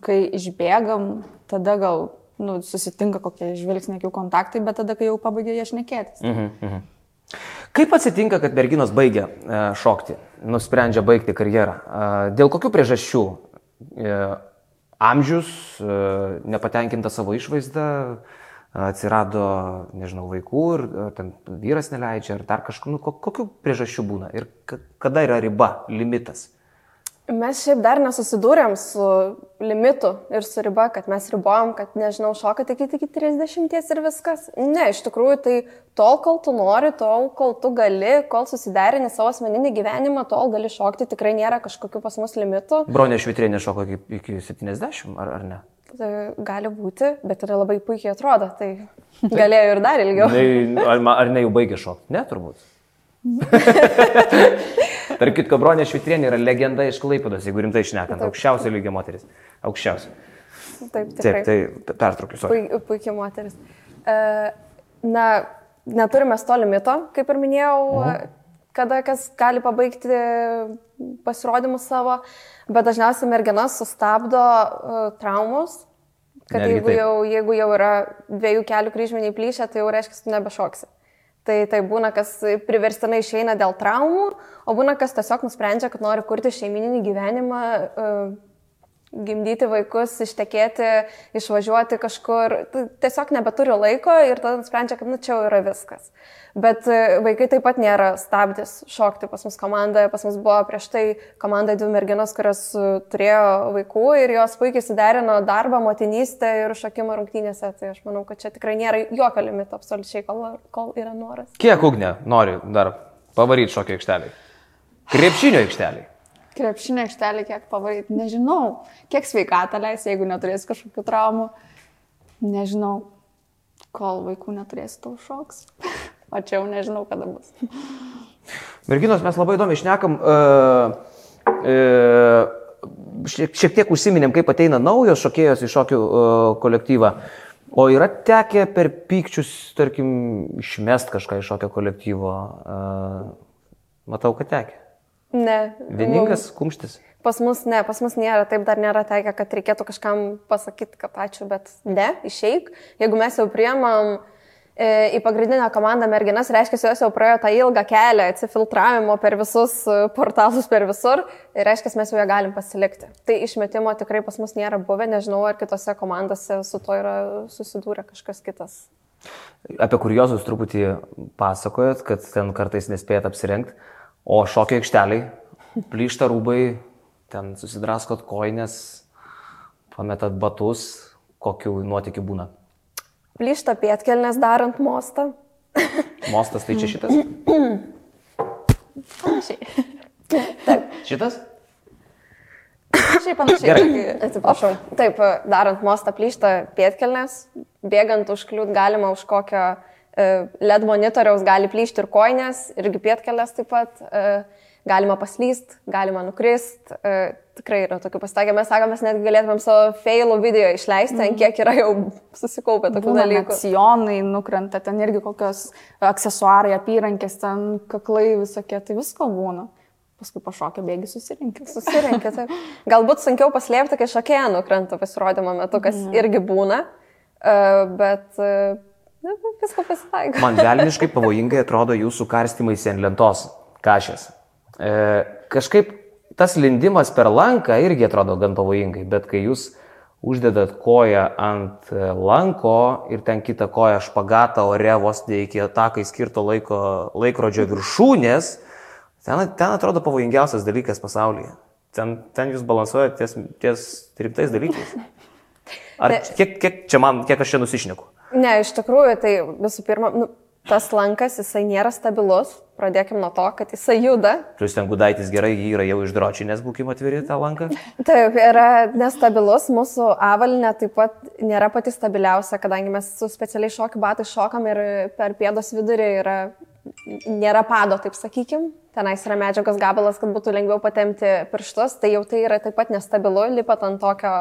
kai išbėgam, tada gal nu, susitinka kokie žvilgsniai, akių kontaktai, bet tada, kai jau pabaigė jie šnekėtis. Mhm. Kaip atsitinka, kad merginos baigia e, šokti, nusprendžia baigti karjerą? E, dėl kokių priežasčių? E, amžius, nepatenkinta savo išvaizda, atsirado, nežinau, vaikų ir ten vyras neleidžia, ar dar kažkokių, nu, ko- kokių priežasčių būna ir ka- kada yra riba, limitas? Mes šiaip dar nesusidūrėm su limitu ir su riba, kad mes ribojam, kad, nežinau, šoka tik iki 30 ir viskas. Ne, iš tikrųjų, tai tol, kol tu nori, tol, kol tu gali, kol susiderini savo asmeninį gyvenimą, tol gali šokti, tikrai nėra kažkokių pas mus limitų. Bronė švitrienė šoko iki, iki 70, ar, ar ne? Tai gali būti, bet ir labai puikiai atrodo, tai galėjo ir dar ilgiau. Ar, ar ne jau baigė šokti? Ne, turbūt. Tark kitko, Bronė Švitrienė yra legenda iš Klaipados, jeigu rimtai išnekant. Aukščiausio lygio moteris. Aukščiausio. Taip, Taip, tikrai. tai pertraukiu. Pui, puikiai moteris. E, Na, neturime to limito, kaip ir minėjau, Mhm. Kada kas gali pabaigti pasirodymus savo, bet dažniausiai merginas sustabdo uh, traumos, kad Netgi jeigu taip. jau, jeigu jau yra dviejų kelių kryžminiai plyšę, tai jau reiškia, tu nebešoksi. Tai, tai būna, kas priverstinai išeina dėl traumų, o būna, kas tiesiog nusprendžia, kad nori kurti šeimininį gyvenimą, uh, gimdyti vaikus, ištekėti, išvažiuoti kažkur, tiesiog nebeturi laiko ir tada nusprendžia, kad nu, čia jau yra viskas. Bet e, vaikai taip pat nėra stabdis šokti pas mus komandoje. Pas mus buvo prieš tai komandoje dvi merginos, kurios e, turėjo vaikų ir jos puikiai suderino darbą, motinystę ir šokimą rungtynėse. Tai aš manau, kad čia tikrai nėra jokio limito absoliučiai, kol, kol yra noras. Kiek ugnė nori dar pavaryti šokio aikšteliai? Krepšinio aikšteliai. Krepšinio aikštelį kiek pavaryti, nežinau, kiek sveikatą leis, jeigu neturės kažkokių traumų. Nežinau, kol vaikų neturės tau šoks. O čia jau nežinau, kada bus. Merginos, mes labai įdomiai išnekam. Uh, uh, šiek, šiek tiek užsiminėm, kaip ateina naujos šokėjos į šokių uh, kolektyvą. O yra tekę per pykčius, tarkim, išmest kažką iš šokio kolektyvo. Uh, matau, kad tekę. Ne. Vieningas kumštis. Pas mus ne, pas mus nėra, taip dar nėra tekę, kad reikėtų kažkam pasakyti, kad ačiū, bet ne, išeik. Jeigu mes jau priemam e, į pagrindinę komandą merginas, reiškia, jos jau praėjo tą ilgą kelią atsifiltravimo per visus e, portalus, per visur, ir reiškia, mes jau ją galim pasilikti. Tai išmetimo tikrai pas mus nėra buvę, nežinau, ar kitose komandose su to yra susidūrę kažkas kitas. Apie kuriozus truputį pasakojot, kad ten kartais nespėjat apsirengti, o šokio aikšteliai, plyšta rūbai, ten susidraskot koinės, pametat batus, kokiu nuotikiu būna. Plyšta pietkelnes darant mostą. Mostas tai čia šitas? Šitas? Šiaip panašiai. Gerai. Atsiprašau. Taip, darant mostą plyšta pietkelnes, bėgant užkliūt galima už kokio LED monitoriaus gali plyšti ir koinės, irgi pietkelnes taip pat. e, Galima paslyst, galima nukrist. e, Tikrai yra tokių pasitakę. Mes sakome, mes netgi galėtumėm savo failų video išleisti, ant kiek yra jau susikaupę tokių Būna dalykų. net sijonai nukrenta, ten irgi kokios aksesuarai, apyrankės, ten kaklai visokie, tai visko būna. Paskui pašokia bėgi susirinkti. Susirinkti, taip. Galbūt sunkiau paslėpti, kai šokėja nukrenta pasirodymo metu, kas irgi būna, e, bet e, visko pasitaiko. Man velniškai pavojingai atrodo jūsų karstymai ant lentos kažės. E, kažkaip tas lindimas per lanką irgi atrodo gan pavojingai, bet kai jūs uždedat koją ant lanko ir ten kitą koją špagatą ore vos ne iki atakai skirto laiko, laikrodžio viršūnės, ten, ten atrodo pavojingiausias dalykas pasaulyje. Ten, ten jūs balansuojate ties, ties rimtais dalykais. Ar kiek, kiek čia man, kiek aš čia nusišneku? Ne, iš tikrųjų, tai visų pirma, nu, tas lankas, jisai nėra stabilus. Pradėkime nuo to, kad jisai juda. Plius ten gudaitis gerai, yra jau išdročinės, būkim atviri tą lanką. Taip, yra nestabilus, mūsų avalinė taip pat nėra pati stabiliausia, kadangi mes su specialiai šokių batai šokam ir per pėdos vidurį yra, nėra pado, taip sakykim. Tenais yra medžiagos gabalas, kad būtų lengviau patemti pirštus, tai jau tai yra taip pat nestabilu, lipat ant tokio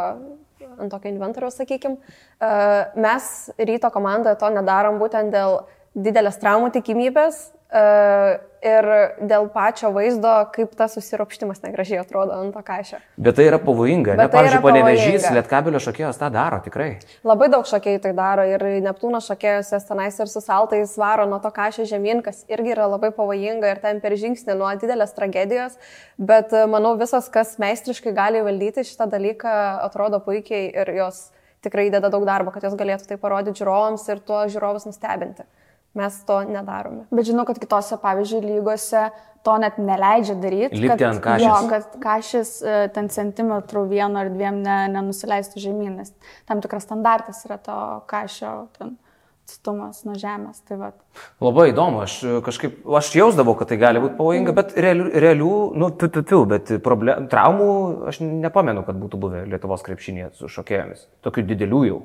ant tokio inventoriaus, sakykim. E, Mes ryto komandoje to nedarom būtent dėl didelės traumų tikimybės ir dėl pačio vaizdo, kaip tas susiropštimas negražiai atrodo ant to kažio. Bet tai yra pavojinga. Bet Ne, tai pavyzdžiui, panevežys, pavojinga. lietkabelio šokėjos tą daro tikrai. Labai daug šokėjų tai daro ir Neptūno šokėjus jas tenais ir su saltais varo nuo to kažio žemyn, kas irgi yra labai pavojinga ir ten per žingsnį nuo didelės tragedijos, bet e, manau visas, kas meistriškai gali valdyti šitą dalyką, atrodo puikiai ir jos tikrai įdeda daug darbo, kad jos galėtų tai parodyti žiūrovams ir tuo žiūrovus nustebinti. Mes to nedarome. Bet žinau, kad kitose, pavyzdžiui, lygose to net neleidžia daryti. Lipti kad, ant kažės. Jo, kad kažis e, ten centimetrų vienu ar dviem ne, nenusileistų žemyn, nes tam tikras standartas yra to kažio ten atstumas nuo žemės. Tai vat. Labai įdomu, aš e, kažkaip, aš jausdavau, kad tai gali būti pavojinga, bet realių, realių nu, tu, tu, tu, bet problem, traumų aš nepamenu, kad būtų buvę Lietuvos krepšinėje su šokėjomis. Tokių didelių jau,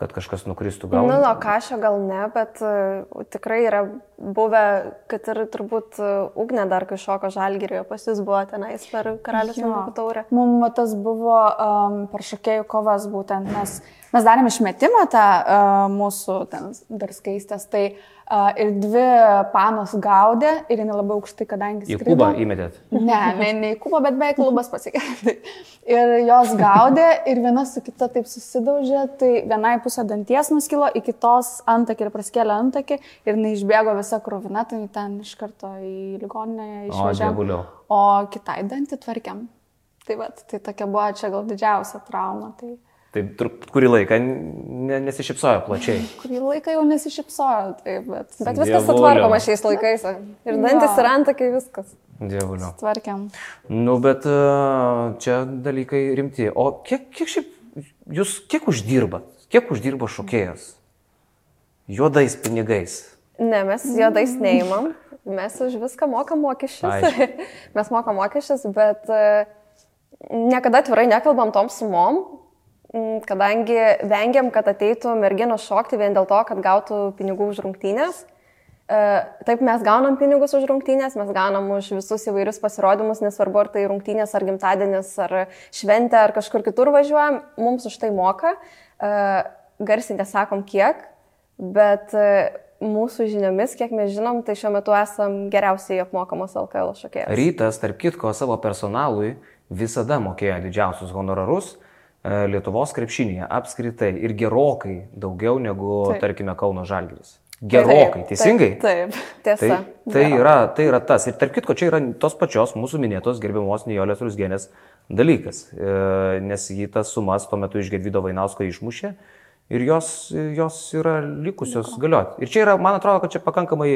kad kažkas nukristų gal. Nu, nuo kažio gal ne, bet uh, tikrai yra buvę, kad ir turbūt uh, ugnė dar kai šoko žalgyrioje pas jūs buvo tenais per karalius. Mindaugo taurę. Mums tas buvo um, per šokėjų kovas būtent, nes mes darėm išmetimą tą uh, mūsų ten dar skaistės, tai uh, ir dvi panos gaudė ir jinai labai aukštai, kadangi Į skrido. kubą įmetėt. Ne, ne, ne į kubą, bet beveik klubas pasikėlė. Ir jos gaudė ir viena su kita taip susidaužė, tai vienai pusė danties nuskilo, į kitos antakį ir praskėlė antakį ir jinai išbėgo visą krūviną, tai ten iš karto į ligoninę O, išvežėm. dievuliau. O kitai dantį tvarkiam. Tai, vat, tai tokia buvo čia gal didžiausia trauma. Tai Tai kurį laiką ne, nesišypsojo plačiai. kurį laiką jau nesišypsojo, tai, bet, Bet viskas Dievulio. sutvarkoma šiais laikais. Ir dantis ir antakai viskas. Dievuliu. tvarkiam. Nu, bet e, čia dalykai rimti. O kiek, kiek šiaip, jūs kiek uždirbat? Kiek uždirba šokėjas? Juodais pinigais. Ne, mes juodais neimam, mes už viską mokam mokesčius. Mes mokam mokesčius, bet e, niekada atvirai nekalbam tom sumom, kadangi vengiam, kad ateitų merginos šokti vien dėl to, kad gautų pinigų už rungtynės. E, Taip mes gaunam pinigus už rungtynės, mes gaunam už visus įvairius pasirodymus, nesvarbu ar tai rungtynės, ar gimtadienis, ar šventė, ar kažkur kitur važiuojam, mums už tai moka. E, Garsiai nesakom kiek, bet e, mūsų žiniomis, kiek mes žinom, tai šiuo metu esam geriausiai apmokamos LKL šokėjai. Rytas, tarp kitko, savo personalui visada mokėjo didžiausius honorarus. E, Lietuvos krepšinėje apskritai ir gerokai daugiau negu, Taip. tarkime, Kauno Žalgiris. Gerokai, teisingai? Taip. Tai, Tiesa. tai, yra, tai yra tas. Ir tarp kitko, čia yra tos pačios mūsų minėtos gerbiamos Nijolės Rusgenės dalykas. E, nes jį tas sumas tuo metu iš Gedvido Vainausko išmušė ir jos, jos yra likusios galioti. Ir čia yra, man atrodo, kad čia pakankamai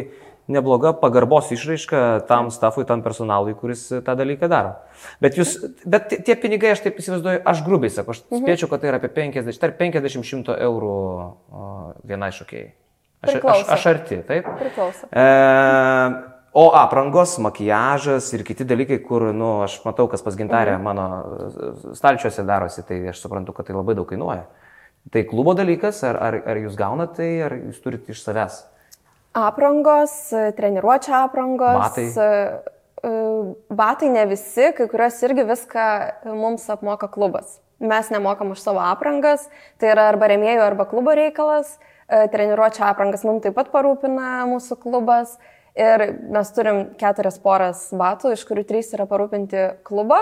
nebloga pagarbos išraiška tam stafui, tam personalui, kuris tą dalyką daro. Bet, jūs, bet tie- pinigai, aš taip įsivaizduoju, aš grubiai sakau, aš spėčiau, kad tai yra apie 50, tarp 50-100 eurų vienai šokėjai. Aš, aš, Priklauso. aš arti, taip? Priklauso. E, o aprangos, makiažas ir kiti dalykai, kur, na, nu, aš matau, kas pas gintarė mano e, stalčiuose darosi, tai aš suprantu, kad tai labai daug kainuoja. Tai klubo dalykas, ar, ar, ar jūs gaunate tai, ar jūs turite iš savęs? Aprangos, treniruočio aprangos. Batai. e, e, Batai ne visi, kai kurios irgi viską mums apmoka klubas. Mes nemokam už savo aprangas, tai yra arba remėjų, arba klubo reikalas. E, Treniruočio aprangas mums taip pat parūpina mūsų klubas. Ir mes turim keturias poras batų, iš kurių trys yra parūpinti klubo.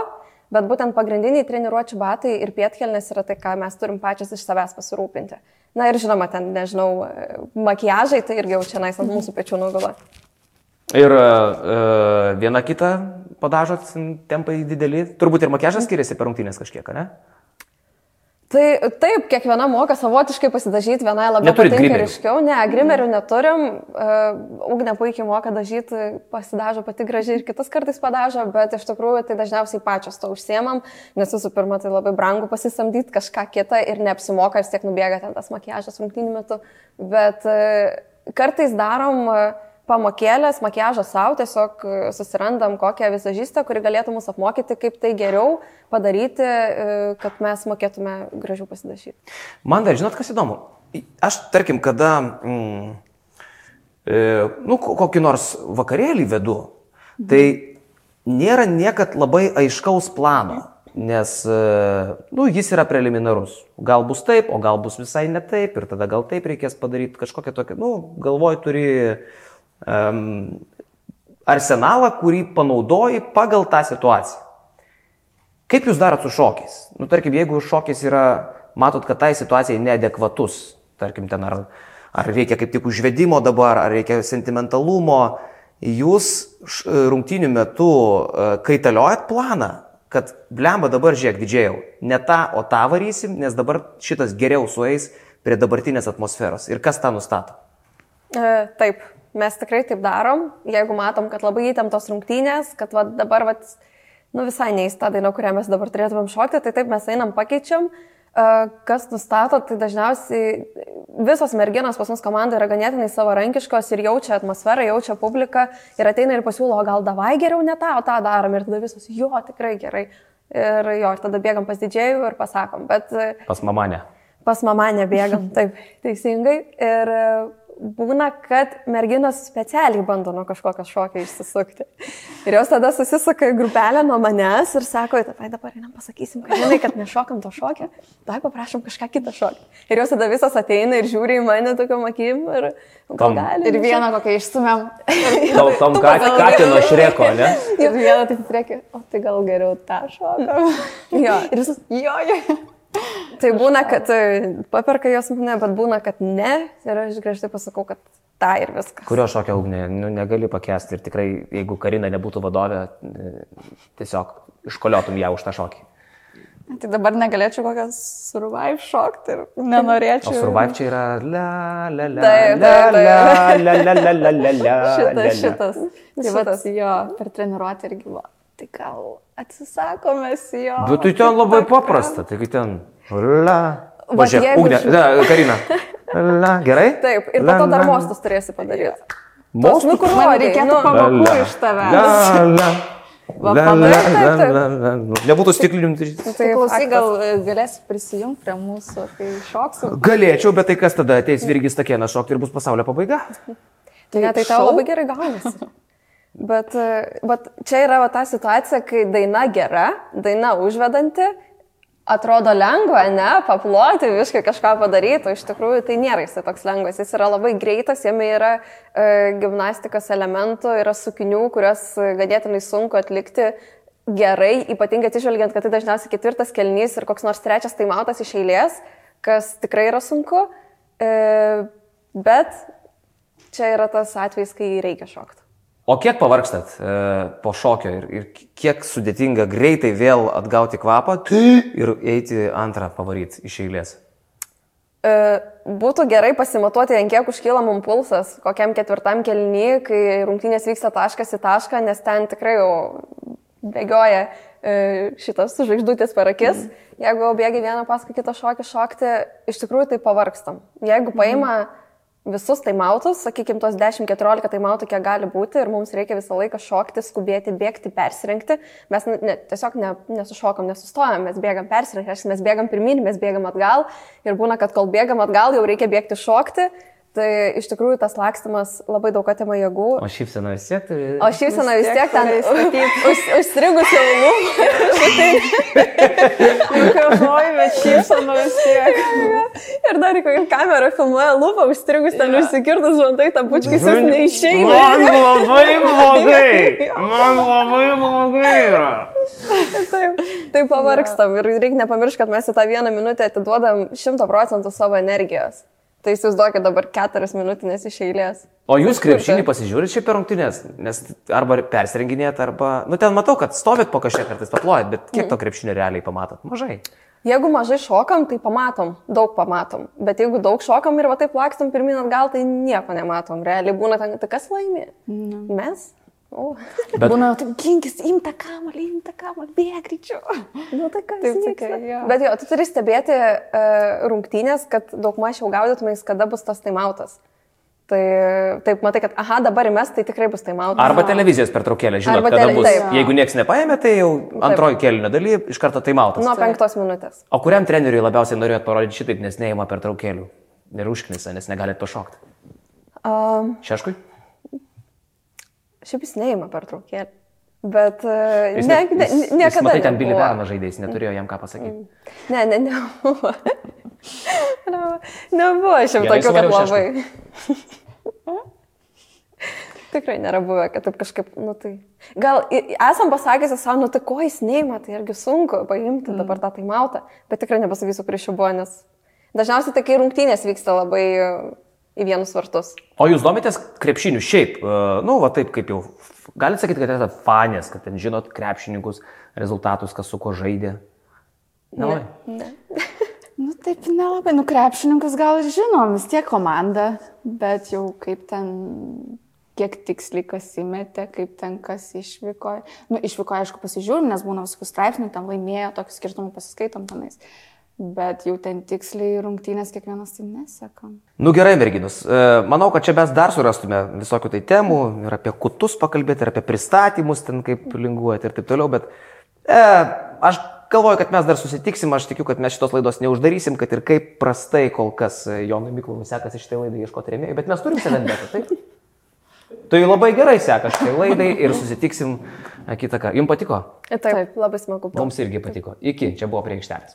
Bet būtent pagrindiniai treniruočio batai ir pietkelnės yra tai, ką mes turim pačias iš savęs pasirūpinti. Na ir žinoma, ten, nežinau, makiažai, tai irgi jau čia nais ant mūsų pečių nugula. Ir e, viena kitą padažot, tempai dideli. Turbūt ir makiažas skiriasi per rungtynės kažkiek, ne? Tai taip, kiekviena moka savotiškai pasidažyti, vienai labiau Neturit patinka grimerių? ryškiau. Ne, grimerių neturim. Uh, Ugne puikiai moka dažyti, pasidažo pati gražiai ir kitas kartais padažo, bet iš tikrųjų tai dažniausiai pačios to užsiemam, nes visų pirma tai labai brangu pasisamdyti kažką kitą ir neapsimoka, vis tiek nubėga ten tas makiažas rungtynių metu. Bet uh, kartais darom uh, pamokėlės, makiažą savo, tiesiog e, susirandam kokią vizažistę, kuri galėtų mus apmokyti, kaip tai geriau padaryti, e, kad mes mokėtume gražiau pasidažyti. Man dar, žinot, kas įdomu. Aš, tarkim, kada, mm, e, nu, ko- kokį nors vakarėlį vedu, tai nėra niekad labai aiškaus plano, nes, e, nu, jis yra preliminarus. Gal bus taip, o gal bus visai ne taip, ir tada gal taip reikės padaryti kažkokią tokią, nu, galvoj turi um, arsenalą, kurį panaudoji pagal tą situaciją. Kaip jūs darot su šokiais? Nu, tarkim, jeigu šokis yra, matot, kad tai situacijai neadekvatus, tarkim, ten ar, ar reikia kaip tik užvedimo dabar, ar reikia sentimentalumo, jūs rungtynių metu e, kaitaliojat planą, kad blemba dabar žiūrėk, didžiajau, ne tą, o tą varysim, nes dabar šitas geriau sueis prie dabartinės atmosferos. Ir kas tą nustato? E, taip, mes tikrai taip darom. Jeigu matom, kad labai įtemptos rungtynės, kad va, dabar va, nu, visai neįs tą dainą, kurią mes dabar turėtumėm šokti, tai taip mes einam pakeičiam. E, Kas nustato, tai dažniausiai visos merginos pas mus komandoje yra ganėtinai savarankiškos ir jaučia atmosferą, jaučia publiką ir ateina ir pasiūlo, gal davai geriau ne tą, o tą darom ir tada visos, jo, tikrai gerai. Ir jo, ir tada bėgam pas didžėjų ir pasakom. Bet e, Pas mamanę. Pas mamą nebėgam, taip, teisingai. Ir e, būna, kad merginos specialiai bando nuo kažkokio šokio išsisukti. Ir jos tada susisuka į grupelę nuo manęs ir sako, tai dabar einam pasakysim, kad žinai, kad nešokam to šokio, tai paprašom kažką kitą šokį. Ir jos tada visas ateina ir žiūri į mane tokiam akim ir gal gali. Ir vieną kokią išstumėm. Tom, tom Katino šreko, ne? Ir vieną taip reikia, o tai gal geriau tą šoką. Jo, ir visas, Jo, jo. Tai būna, kad e, paperka jos mane, bet būna, kad ne. Ir aš griežtai pasakau, kad tą ir viskas. Kurio šokio ugnė, nu, negali pakęsti ir tikrai, jeigu Karina nebūtų vadovė, e, tiesiog iškoliotum ją už tą šokį. Tai dabar negalėčiau kokią survive šokti ir nenorėčiau. O Survive čia yra la la la Taip, la taip, la taip. la la la la la la Šitas, la, la. šitas. Tai va, jo, per treniruotę irgi buvo. Tai gal atsisakome jo. Bet tai ten labai paprasta, taigi ten la. Važiuok, jeigu ugnė, ne, Karina. La, gerai? Taip, ir po to dar mostus turėsi padaryti. Mostus? nu, kur Man rodei, reikėtų nu, pamokų iš tavęs. La, la. Va, La, la, la, la, la. Nebūtų stiklinių. tai- Tai Tai klausai, faktas. gal e, galėsi prisijungti prie mūsų, kai šoksiu. Galėčiau, bet tai kas tada ateis Virgis Takienas šokti ir bus pasaulio pabaiga? Tai, tai tau labai gerai gaunasi. Bet, bet čia yra va, ta situacija, kai daina gera, daina užvedanti, atrodo lengva, ne, paploti, viską kažką padaryti, o iš tikrųjų tai nėra jisai toks lengvas, jis yra labai greitas, jame yra e, gimnastikos elementų, yra sukinių, kuriuos e, ganėtinai sunku atlikti gerai, ypatingai atsižvelgiant, kad tai dažniausiai ketvirtas kelnys ir koks nors trečias taimautas iš eilės, kas tikrai yra sunku. E, bet čia yra tas atvejs, kai reikia šokti. O kiek pavargstat e, po šokio ir, ir kiek sudėtinga greitai vėl atgauti kvapą ir eiti antrą pavaryti iš eilės? E, būtų gerai pasimatuoti, ant kiek užkyla mums pulsas, kokiam ketvirtam kelny, kai rungtynės vyksta taškas į tašką, nes ten tikrai jau bėgioja e, šitas žvaigždutės per akis. Mhm. Jeigu bėgi vieną paskui kitą šokį šokti, iš tikrųjų tai pavargstam. Jeigu paima visus taimautus, sakykime, tos 10-14 taimautų, kiek gali būti, ir mums reikia visą laiką šokti, skubėti, bėgti, persirengti, mes ne, tiesiog ne, nesušokom, nesustojam, mes bėgam persirengti, mes bėgam pirmin, mes bėgam atgal ir būna, kad kol bėgam atgal, jau reikia bėgti šokti. Tai iš tikrųjų tas lakstimas labai daug atima jėgų. O šypsena vis tiek turi. O šypsena vis tiek ten už, užstrigus jaunų. Mikrofonai, bet šypsena vis tiek. Ir dar į kokią kamerą filmuoja lūpą, užstrigus ten užsikirtus, žantai, ta pučkis vis neišeina. Man labai blogai. Man labai blogai yra. Taip, taip pavargstam ir reikia nepamiršti, kad mes į tą vieną minutę atiduodam 100 procentų savo energijos. Tai įsivaizduokit dabar keturias minutės iš eilės. O jūs krepšinį pasižiūrite šiaip per rungtynės, nes arba persirenginėt, arba, nu ten matau, kad stovit po kažkiek kartais paplojat, bet kiek to krepšinio realiai pamatot? Mažai. Jeigu mažai šokam, tai pamatom, daug pamatom. Bet jeigu daug šokam ir va taip lakstam pirmin atgal, tai nieko nematom. Realiai būna ten, tai kas laimė? Mes? O. Bet būna taip, ginkis, imta kamalį, imta kamalį, bėg greičiau. Nu, tai kas Taip, tokia, jo. Bet jo, tu turi stebėti uh, rungtynės, kad daug mažiau gaudytumais, kada bus tas taimautas. Tai taip, matai, kad, aha, dabar mes, tai tikrai bus taimautas. Arba televizijos pertraukėlė, žinot, Arba kada tele- bus. taip. Jeigu niekas nepaėmė, tai jau antroji kelnio daly iš karto tai mautas. Nuo penktos minutės. O kuriam treneriui labiausiai norėjot parodyti šitaip, nes neįma pertraukėlių? Ir užknisa, nes negalit pašokti. Um, Šeškui? Šiaip jis neima per traukėlį. Bet uh, Jis ne, ne- ne, jis- jis, niekada. Matai, ten. Billy Verno žaidėjas, neturėjo jam ką pasakyti. Ne, ne, ne. Nebuvo- Gerai, tokių, kad labai. Tikrai nėra buvę, kad taip kažkaip, nu tai. Gal esam pasakęs savo, nu tai ko jis neima, tai irgi sunku paimti mm. dabar tą taimautą, bet tikrai nepasakysiu, kuris čia buvo, nes dažniausiai tai kai rungtynės vyksta labai į vienus vartus. O jūs domitės krepšiniu šiaip, e, nu, va taip kaip jau, galite sakyti, kad esate fanės, kad ten žinot krepšininkus, rezultatus, kas su kuo žaidė. Nelabai. Ne. Nu taip nelabai, nu krepšininkus gal ir žinom, vis tiek komanda, bet jau kaip ten, kiek tiksliai kas įmetė, kaip ten kas išvyko. Nu, išvyko, aišku, pasižiūrim, nes būna visokių straipsnių, ten laimėjo, tokius skirtumus pasiskaitom tenais. Bet jau ten tiksliai rungtynės kiekvienas tai nesekam. Nu gerai, merginus. E, Manau, kad čia mes dar surastume visokių tai temų ir apie kutus pakalbėti, ir apie pristatymus, ten kaip linguoti ir taip toliau, bet e, aš galvoju, kad mes dar susitiksim, aš tikiu, kad mes šitos laidos neuždarysim, kad ir kaip prastai kol kas e, Jonui Miklonui sekasi šitai laidai ieškoti rėmėjų, bet mes turim selendetą, taip? Tai labai gerai seka šitai laidai ir susitiksim e, kitą kartą. Jums patiko? Taip, Taip, labai smagu buvo. Mums irgi patiko. Iki, čia buvo prie aikštelės.